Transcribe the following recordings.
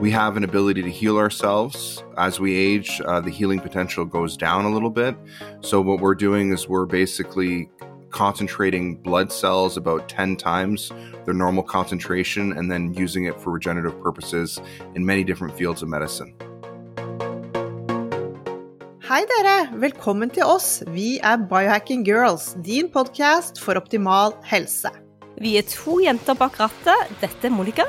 We have an ability to heal ourselves as we age uh, the healing potential goes down a little bit so what we're doing is we're basically concentrating blood cells about 10 times their normal concentration and then using it for regenerative purposes in many different fields of medicine Hei dere, velkommen til oss. Vi er Biohacking Girls, din podkast for optimal helse. Vi er to jenter bak rattet. Dette er Monica.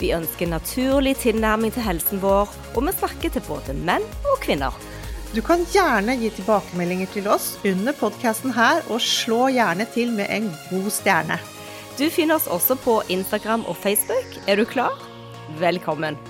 Vi ønsker naturlig tilnærming til helsen vår, og vi snakker til både menn og kvinner. Du kan gjerne gi tilbakemeldinger til oss under podkasten her, og slå gjerne til med en god stjerne. Du finner oss også på Instagram og Facebook. Er du klar? Velkommen.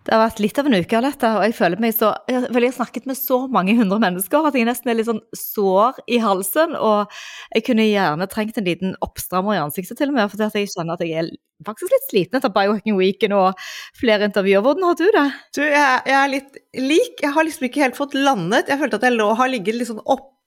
Det har vært litt av en uke, Alette, og jeg føler meg så Jeg har snakket med så mange hundre mennesker at jeg nesten er litt sånn sår i halsen. Og jeg kunne gjerne trengt en liten oppstrammer i ansiktet til og med, for jeg kjenner at jeg er faktisk litt sliten etter Biohacking Weekend og flere intervjuer. Hvordan har du det? Du, jeg, jeg er litt lik. Jeg har liksom ikke helt fått landet. Jeg følte at jeg lå, har ligget litt sånn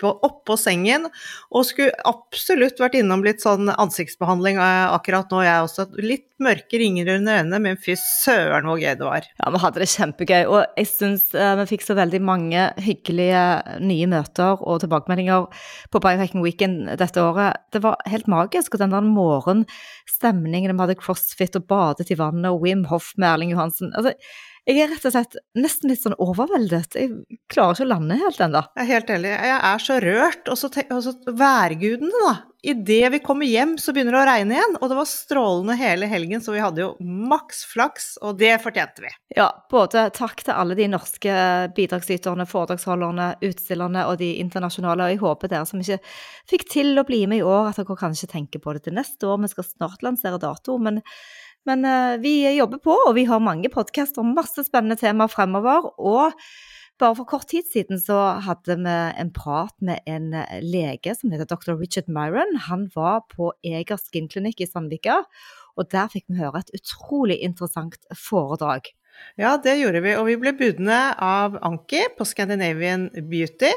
oppå, oppå sengen og skulle absolutt vært innom litt sånn ansiktsbehandling eh, akkurat nå, jeg også. Litt mørke ringer under øynene, men fy søren hvor gøy det var. Ja, vi hadde det kjempegøy, og jeg syns uh, vi fikk så veldig mange hyggelige nye møter og tilbakemeldinger på Biohacking Weekend dette året. Det var helt magisk, og den der morgenstemningen vi hadde crossfit og badet i vannet og Wim Hoff med Erling Johansen. Altså, jeg er rett og slett nesten litt sånn overveldet. Jeg klarer ikke å lande helt ennå. Jeg er helt enig. Jeg er så rørt. Og så, og så værgudene, da. Idet vi kommer hjem, så begynner det å regne igjen. Og det var strålende hele helgen, så vi hadde jo maks flaks, og det fortjente vi. Ja, både takk til alle de norske bidragsyterne, foredragsholderne, utstillerne og de internasjonale. Og jeg håper dere som ikke fikk til å bli med i år, at dere kanskje tenker på det til neste år. Vi skal snart lansere dato. men men uh, vi jobber på, og vi har mange podkaster om masse spennende temaer fremover. Og bare for kort tid siden så hadde vi en prat med en lege som heter dr. Richard Myron. Han var på Eger skinklinikk i Sandvika, og der fikk vi høre et utrolig interessant foredrag. Ja, det gjorde vi, og vi ble budne av Anki på Scandinavian Beauty.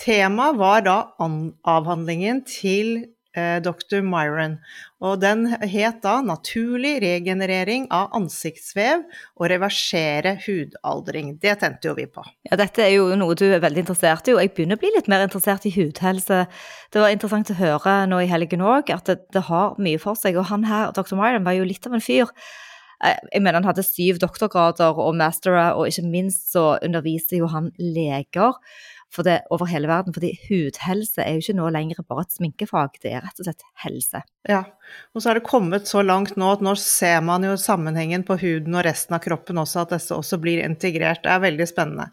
Temaet var da avhandlingen til eh, dr. Myron, og den het da 'Naturlig regenerering av ansiktsvev og reversere hudaldring'. Det tente jo vi på. Ja, dette er jo noe du er veldig interessert i, og jeg begynner å bli litt mer interessert i hudhelse. Det var interessant å høre nå i helgen òg at det, det, har mye for seg, og han her, dr. Myron, var jo litt av en fyr. Jeg mener han hadde syv doktorgrader og mastere, og ikke minst så underviste jo han leger det over hele verden. Fordi hudhelse er jo ikke nå lenger bare et sminkefag, det er rett og slett helse. Ja, og så er det kommet så langt nå at nå ser man jo sammenhengen på huden og resten av kroppen også, at disse også blir integrert. Det er veldig spennende.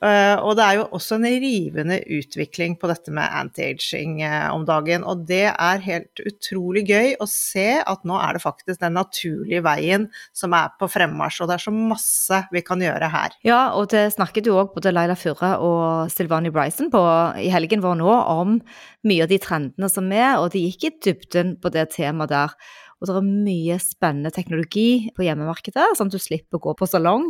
Og det er jo også en rivende utvikling på dette med anti-aging om dagen, og det er helt utrolig gøy å se at nå er det faktisk den naturlige veien som er på fremmarsj, og det er så masse vi kan gjøre her. Ja, og det snakket jo òg både Laila Furre og Silvani Bryson på i helgen vår nå om mye av de trendene som er, og de gikk i dybden på det temaet der. Og det er mye spennende teknologi på hjemmemarkedet, sånn at du slipper å gå på salong.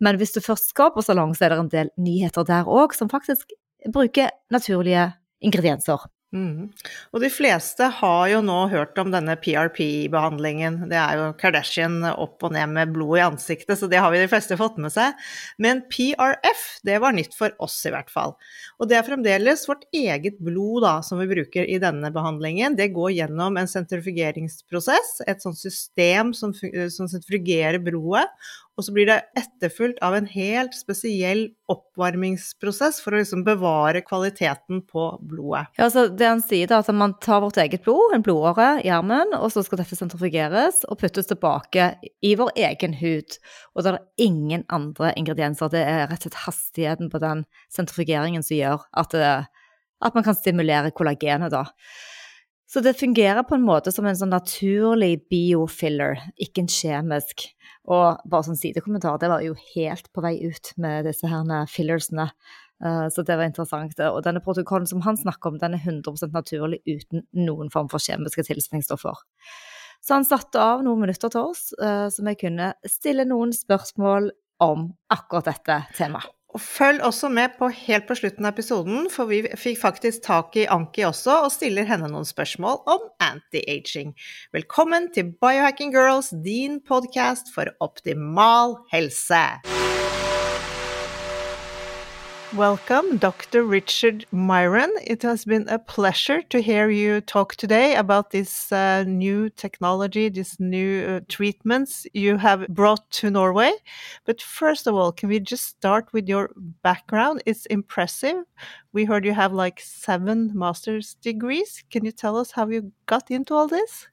Men hvis du først skal på salong, så er det en del nyheter der òg, som faktisk bruker naturlige ingredienser. Mm. Og de fleste har jo nå hørt om denne PRP-behandlingen. Det er jo Kardashian opp og ned med blod i ansiktet, så det har vi de fleste fått med seg. Men PRF, det var nytt for oss i hvert fall. Og det er fremdeles vårt eget blod da, som vi bruker i denne behandlingen. Det går gjennom en sentrifugeringsprosess, et sånt system som, som sentrifugerer blodet, og så blir det etterfulgt av en helt spesiell oppvarmingsprosess for å liksom bevare kvaliteten på blodet. Ja, altså det han sier da, at Man tar vårt eget blod, en blodåre i armen, og så skal dette sentrifugeres og puttes tilbake i vår egen hud. Og det er ingen andre ingredienser. Det er rett og slett hastigheten på den sentrifugeringen som gjør at, det, at man kan stimulere kollagenet. da. Så det fungerer på en måte som en sånn naturlig biofiller, ikke en kjemisk. Og bare sånn sidekommentar, det var jo helt på vei ut med disse her fillersene. Uh, så det var interessant. Og denne protokollen som han snakker om, den er 100% naturlig uten noen form for kjemiske tilsetningsstoffer. Så han satte av noen minutter til oss, uh, så vi kunne stille noen spørsmål om akkurat dette temaet. Og følg også med på helt på slutten av episoden, for vi fikk faktisk tak i Anki også, og stiller henne noen spørsmål om anti-aging. Velkommen til Biohacking Girls, din podkast for optimal helse. Welcome, Dr. Richard Miron. It has been a pleasure to hear you talk today about this uh, new technology, these new uh, treatments you have brought to Norway. But first of all, can we just start with your background? It's impressive. We heard you have like seven master's degrees. Can you tell us how you got into all this?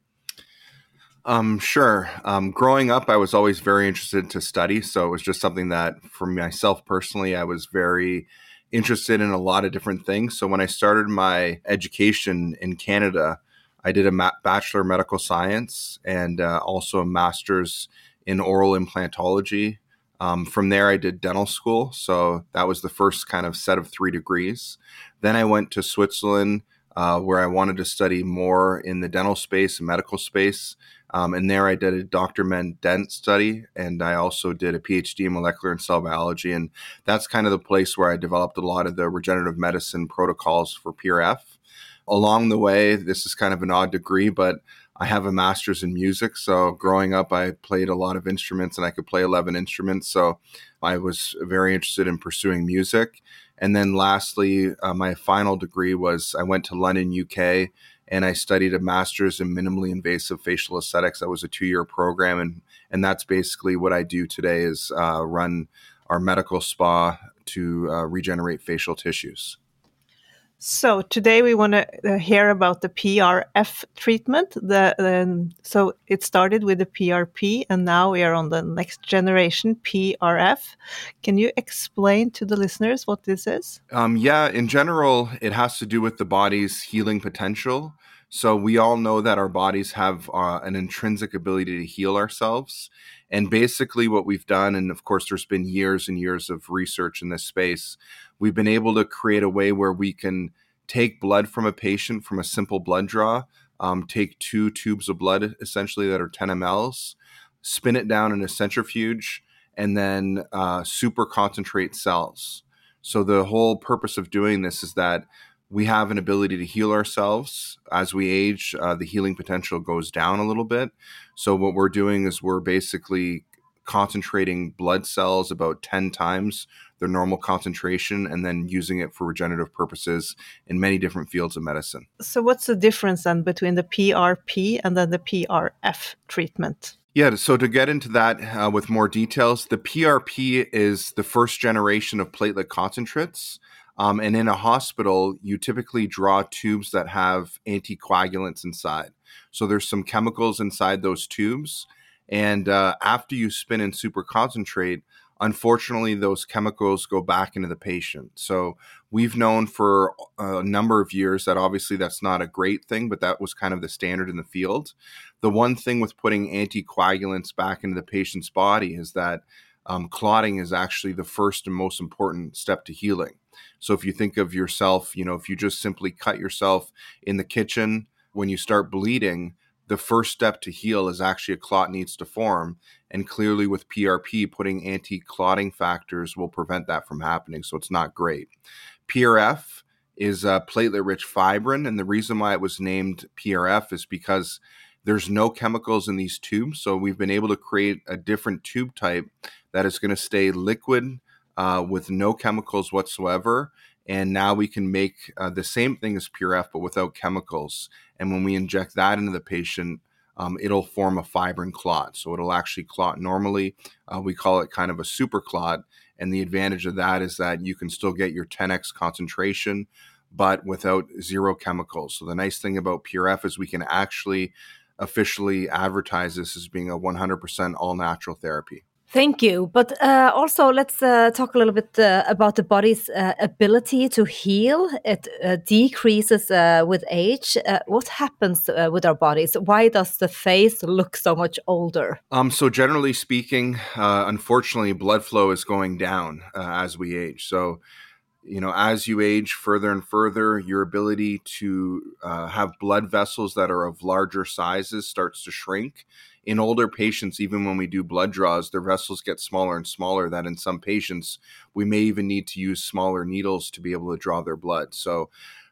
Um, sure. Um, growing up, I was always very interested to study. So it was just something that, for myself personally, I was very interested in a lot of different things. So when I started my education in Canada, I did a ma- bachelor medical science and uh, also a master's in oral implantology. Um, from there, I did dental school. So that was the first kind of set of three degrees. Then I went to Switzerland, uh, where I wanted to study more in the dental space and medical space. Um, and there I did a Dr. med. dent. study, and I also did a PhD in molecular and cell biology. And that's kind of the place where I developed a lot of the regenerative medicine protocols for PRF. Along the way, this is kind of an odd degree, but I have a master's in music. So growing up, I played a lot of instruments and I could play 11 instruments. So I was very interested in pursuing music. And then lastly, uh, my final degree was I went to London, UK, and I studied a master's in minimally invasive facial aesthetics. That was a two-year program, and and that's basically what I do today is uh, run our medical spa to uh, regenerate facial tissues. So today we want to uh, hear about the PRF treatment. The, so it started with the PRP, and now we are on the next generation PRF. Can you explain to the listeners what this is? Um, yeah, in general, it has to do with the body's healing potential. So we all know that our bodies have uh, an intrinsic ability to heal ourselves. And basically, what we've done, and of course, there's been years and years of research in this space, we've been able to create a way where we can take blood from a patient from a simple blood draw, um, take two tubes of blood essentially that are 10 mLs, spin it down in a centrifuge, and then uh, super concentrate cells. So, the whole purpose of doing this is that we have an ability to heal ourselves as we age. Uh, the healing potential goes down a little bit. So, what we're doing is we're basically concentrating blood cells about 10 times their normal concentration and then using it for regenerative purposes in many different fields of medicine. So, what's the difference then between the PRP and then the PRF treatment? Yeah, so to get into that uh, with more details, the PRP is the first generation of platelet concentrates. Um, and in a hospital, you typically draw tubes that have anticoagulants inside. So there's some chemicals inside those tubes. And uh, after you spin and super concentrate, unfortunately, those chemicals go back into the patient. So we've known for a number of years that obviously that's not a great thing, but that was kind of the standard in the field. The one thing with putting anticoagulants back into the patient's body is that um, clotting is actually the first and most important step to healing. So if you think of yourself, you know, if you just simply cut yourself in the kitchen, when you start bleeding, the first step to heal is actually a clot needs to form. And clearly, with PRP, putting anti clotting factors will prevent that from happening. So it's not great. PRF is a platelet rich fibrin. And the reason why it was named PRF is because there's no chemicals in these tubes. So we've been able to create a different tube type that is going to stay liquid uh, with no chemicals whatsoever. And now we can make uh, the same thing as PRF, but without chemicals. And when we inject that into the patient, um, it'll form a fibrin clot. So it'll actually clot normally. Uh, we call it kind of a super clot. And the advantage of that is that you can still get your 10x concentration, but without zero chemicals. So the nice thing about PRF is we can actually officially advertise this as being a 100% all natural therapy. Thank you. But uh, also, let's uh, talk a little bit uh, about the body's uh, ability to heal. It uh, decreases uh, with age. what happens with our bodies? Why does the face look so much older? Um, so, generally speaking, unfortunately, blood flow is going down as we age. So, you know, as you age further and further, your ability to have blood vessels that are of larger sizes starts to shrink in older patients, even when we do blood draws, their vessels get smaller and smaller. That in some patients, we may even need to use smaller needles to be able to draw their blood. So,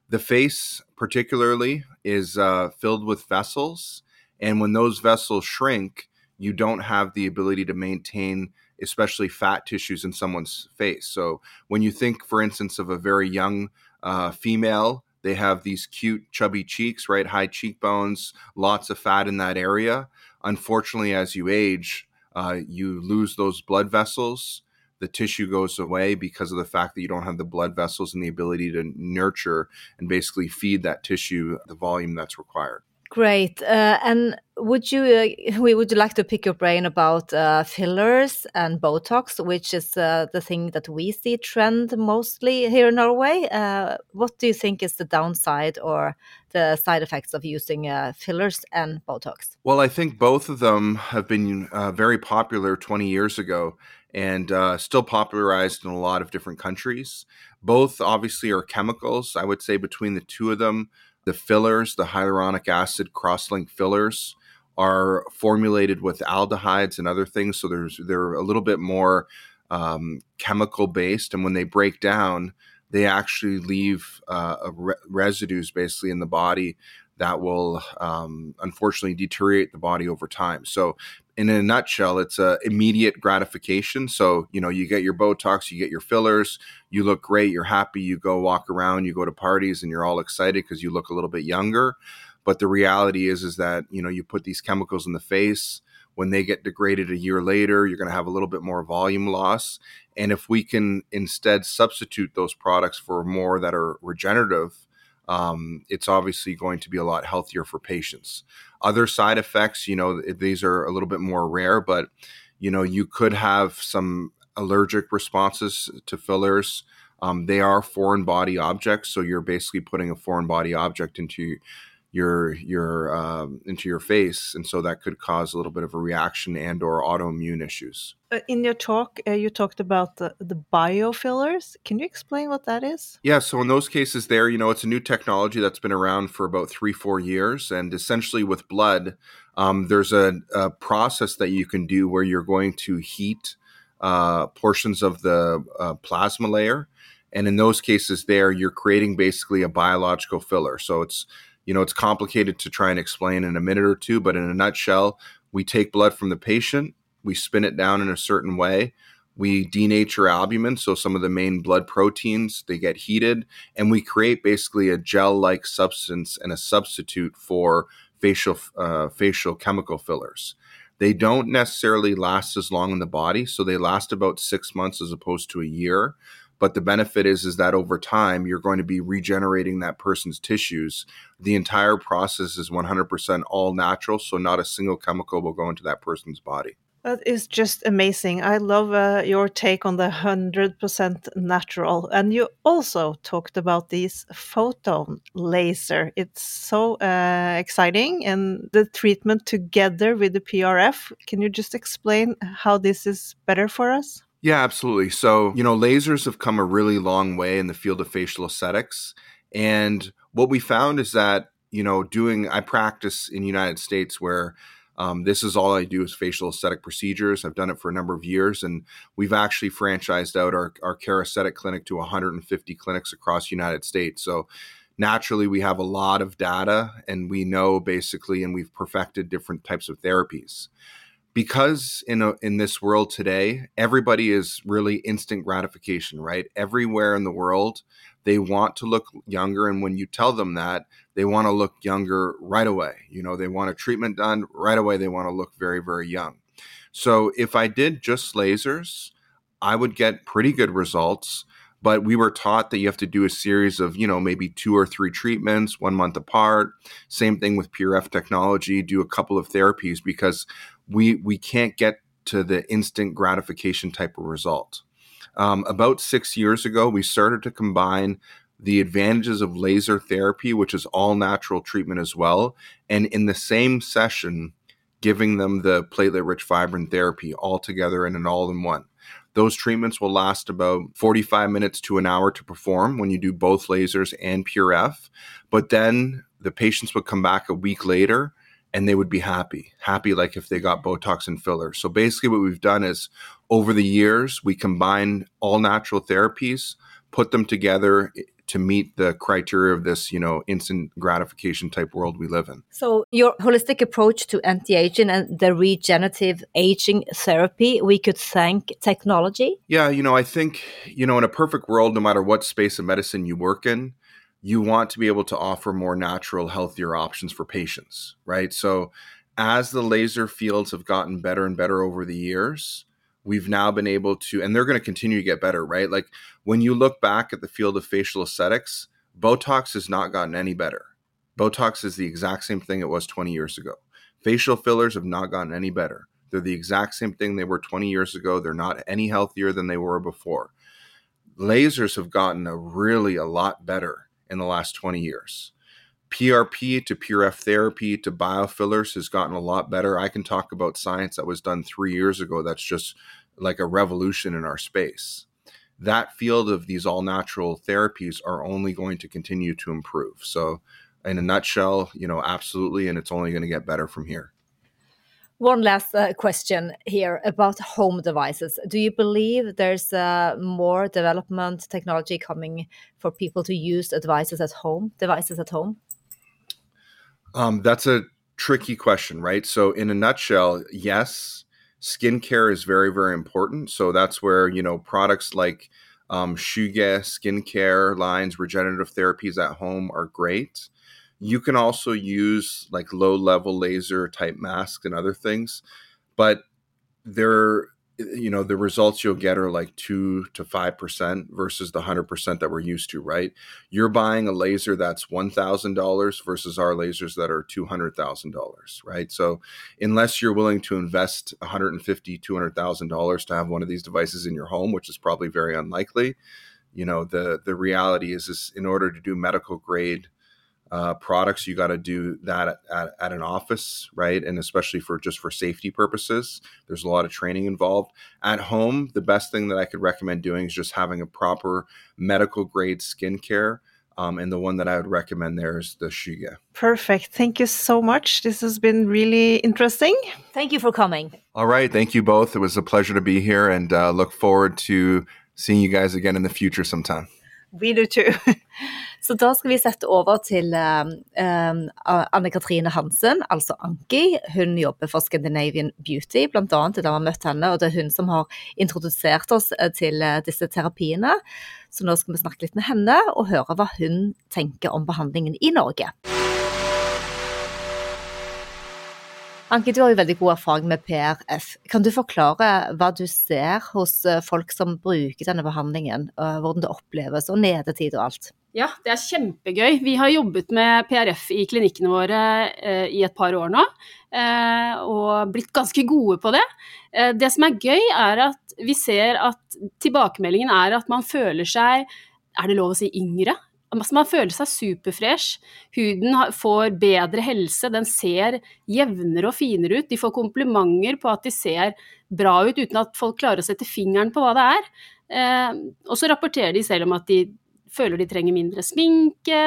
the face, particularly, is uh, filled with vessels. And when those vessels shrink, you don't have the ability to maintain, especially fat tissues in someone's face. So, when you think, for instance, of a very young uh, female, they have these cute, chubby cheeks, right? High cheekbones, lots of fat in that area unfortunately, as you age, uh, you lose those blood vessels. The tissue goes away because of the fact that you don't have the blood vessels and the ability to nurture and basically feed that tissue the volume that's required. Great. Uh, and would you uh, we would like to pick your brain about uh, fillers and Botox, which is uh, the thing that we see trend mostly here in Norway. Uh, what do you think is the downside or the side effects of using uh, fillers and Botox? Well, I think both of them have been very popular 20 years ago and still popularized in a lot of different countries. Both obviously are chemicals. I would say between the two of them the fillers, the hyaluronic acid cross-link fillers, are formulated with aldehydes and other things, so there's they're a little bit more um, chemical based, and when they break down, they actually leave uh, re- residues basically in the body that will um, unfortunately deteriorate the body over time. So in a nutshell, it's a immediate gratification. So, you know, you get your Botox, you get your fillers, you look great, you're happy, you go walk around, you go to parties and you're all excited because you look a little bit younger. But the reality is is that, you know, you put these chemicals in the face, when they get degraded a year later, you're going to have a little bit more volume loss. And if we can instead substitute those products for more that are regenerative, um, it's obviously going to be a lot healthier for patients. Other side effects, you know, these are a little bit more rare, but you know, you could have some allergic responses to fillers. Um, they are foreign body objects, so you're basically putting a foreign body object into your your um, into your face, and so that could cause a little bit of a reaction and or autoimmune issues. Uh, in your talk, uh, you talked about the, the biofillers. Can you explain what that is? Yeah, so in those cases, there, you know, it's a new technology that's been around for about three, four years, and essentially with blood, um, there's a, a, process that you can do where you're going to heat uh, portions of the uh, plasma layer. And in those cases, there, you're creating basically a biological filler. So it's you know, it's complicated to try and explain in a minute or two, but in a nutshell, we take blood from the patient, we spin it down in a certain way, we denature albumin, so some of the main blood proteins they get heated, and we create basically a gel-like substance and a substitute for facial uh, facial chemical fillers. They don't necessarily last as long in the body, so they last about six months as opposed to a year. But the benefit is is that over time you're going to be regenerating that person's tissues. The entire process is 100% all natural, so not a single chemical will go into that person's body. That is just amazing. I love uh, your take on the 100% natural. And you also talked about this photon laser. It's so uh, exciting. And the treatment together with the PRF. Can you just explain how this is better for us? Yeah, absolutely. So, you know, lasers have come a really long way in the field of facial aesthetics. And what we found is that, you know, doing, I practice in the United States where um, this is all I do is facial aesthetic procedures. I've done it for a number of years, and we've actually franchised out our, our care aesthetic clinic to 150 clinics across the United States. So naturally, we have a lot of data, and we know basically, and we've perfected different types of therapies because in a, in this world today, everybody is really instant gratification, right? Everywhere in the world, they want to look younger, and when you tell them that, they want to look younger right away. You know, they want a treatment done right away. They want to look very very young. So if I did just lasers, I would get pretty good results but we were taught that you have to do a series of you know maybe two or three treatments one month apart. Same thing with PRF technology do a couple of therapies because we we can't get to the instant gratification type of result. Um, about six years ago we started to combine the advantages of laser therapy which is all natural treatment as well and in the same session giving them the platelet rich fibrin therapy all together in an all in one those treatments will last about 45 minutes to an hour to perform when you do both lasers and PRF. But then the patients would come back a week later and they would be happy, happy like if they got Botox and fillers. So basically, what we've done is over the years, we combine all natural therapies, put them together to meet the criteria of this, you know, instant gratification type world we live in. So your holistic approach to anti-aging and the regenerative aging therapy, we could thank technology? Yeah, you know, I think, you know, in a perfect world, no matter what space of medicine you work in, you want to be able to offer more natural, healthier options for patients, right? So as the laser fields have gotten better and better over the years, we've now been able to, and they're going to continue to get better, right? Like when you look back at the field of facial aesthetics, Botox has not gotten any better. Botox is the exact same thing it was 20 years ago. Facial fillers have not gotten any better. They're the exact same thing they were 20 years ago. They're not any healthier than they were before. Lasers have gotten a really a lot better in the last 20 years. PRP to PRF therapy to biofillers has gotten a lot better. I can talk about science that was done three years ago that's just like a revolution in our space. That field of these all natural therapies are only going to continue to improve. So, in a nutshell, you know, absolutely, and it's only going to get better from here. One last uh, question here about home devices. Do you believe there's uh, more development technology coming for people to use devices at home? Devices at home? Um, that's a tricky question, right? So, in a nutshell, yes, skincare is very, very important. So that's where you know products like um, Shüge skincare lines, regenerative therapies at home are great. You can also use like low level laser type masks and other things, but they're you know the results you'll get are like 2 to 5% versus the 100% that we're used to right? You're buying a laser that's $1000 versus our lasers that are $200000 right? So unless you're willing to invest $150 $200000 to have one of these devices in your home which is probably very unlikely you know the the reality is is in order to do medical grade uh, products you got to do that at, at, at, an office right and especially for just for safety purposes there's a lot of training involved at home the best thing that i could recommend doing is just having a proper medical grade skincare um, and the one that I would recommend there is the Shüge. Perfect. Thank you so much. This has been really interesting. Thank you for coming. All right. Thank you both. It was a pleasure to be here and uh, look forward to seeing you guys again in the future sometime. We do too. Så da skal vi sette over til um, um Anne Katrine Hansen, altså Anki. Hun jobber for Scandinavian Beauty, blant. Da vi har møtt henne, og det er hun som har introdusert oss eh, til eh, disse terapiene. Så nå skal vi snakke litt med henne og høre hva hun tenker om behandlingen i Norge. Anki, du har jo veldig god erfaring med PRF. Kan du forklare hva du ser hos eh, folk som bruker denne behandlingen, hvordan det oppleves, og nedetid og alt? Ja, det er kjempegøy. Vi har jobbet med PRF i klinikkene våre eh, i et par år nå, eh, og blitt ganske gode på det. Eh, det som er gøy, er at vi ser at tilbakemeldingen er at man føler seg, er det lov å si yngre? Altså, man føler seg superfresh. Huden får bedre helse, den ser jevnere og finere ut. De får komplimenter på at de ser bra ut, uten at folk klarer å sette fingeren på hva det er. Eh, og så rapporterer de selv om at de føler de trenger mindre sminke.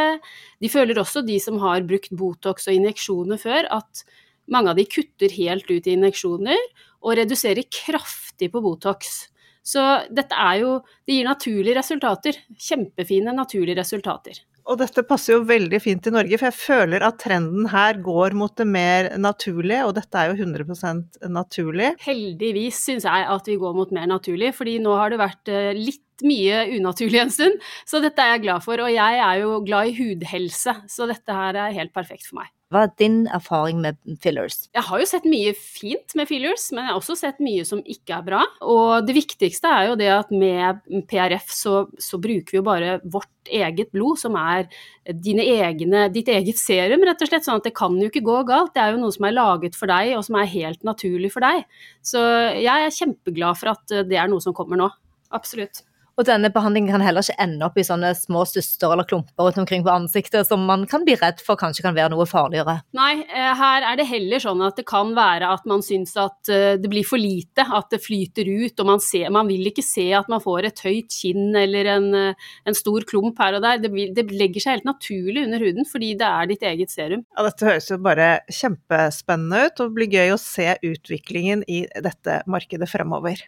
De føler også, de som har brukt Botox og injeksjoner før, at mange av de kutter helt ut i injeksjoner og reduserer kraftig på Botox. Så dette er jo Det gir naturlige resultater. Kjempefine naturlige resultater. Og dette passer jo veldig fint i Norge, for jeg føler at trenden her går mot det mer naturlige, og dette er jo 100% naturlig. Heldigvis syns jeg at vi går mot mer naturlig, fordi nå har det vært eh, litt mye unaturlig en stund. Så dette er jeg glad for, og jeg er jo glad i hudhelse, så dette her er helt perfekt for meg. Hva er din erfaring med fillers? Jeg har jo sett mye fint med fillers, men jeg har også sett mye som ikke er bra. Og det viktigste er jo det at med PRF så, så bruker vi jo bare vårt eget blod, som er egne, ditt eget serum, rett og slett. Sånn at det kan jo ikke gå galt. Det er jo noe som er laget for deg, og som er helt naturlig for deg. Så jeg er kjempeglad for at det er noe som kommer nå. Absolutt. Og denne behandlingen kan heller ikke ende opp i sånne små stuster eller klumper rundt omkring på ansiktet som man kan bli redd for kanskje kan være noe farligere. Nei, eh, her er det heller sånn at det kan være at man syns at eh, det blir for lite, at det flyter ut, og man, ser, man vil ikke se at man får et høyt kinn eller en, eh, en stor klump her og der. Det, blir, det, legger seg helt naturlig under huden fordi det er ditt eget serum. Ja, dette høres jo bare kjempespennende ut, og det blir gøy å se utviklingen i dette markedet fremover.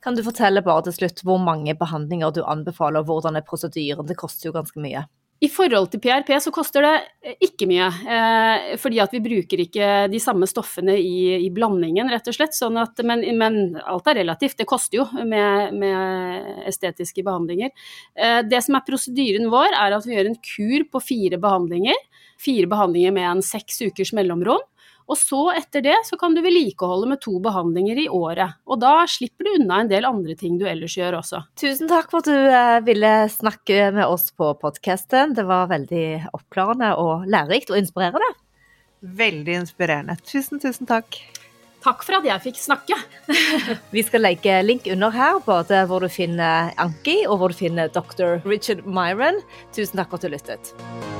Kan du fortelle bare til slutt hvor mange behandlinger du anbefaler, og hvordan er prosedyren? Det koster jo ganske mye. I forhold til PRP så koster det eh, ikke mye, eh, fordi at vi bruker ikke de samme stoffene i, i blandingen, rett og slett. Sånn at, men, men, alt er relativt, det koster jo med, med estetiske behandlinger. Eh, det som er prosedyren vår, er at vi gjør en kur på fire behandlinger. Fire behandlinger med en seks ukers mellomrom. Og så etter det så kan du vedlikeholde med to behandlinger i året. Og da slipper du unna en del andre ting du ellers gjør også. Tusen takk for at du eh, ville snakke med oss på podkasten. Det var veldig oppklarende og lærerikt og inspirerende. Veldig inspirerende. Tusen, tusen takk. Takk for at jeg fikk snakke. Vi skal legge link under her, både hvor du finner Anki og hvor du finner dr. Richard Myron. Tusen takk for at du lyttet.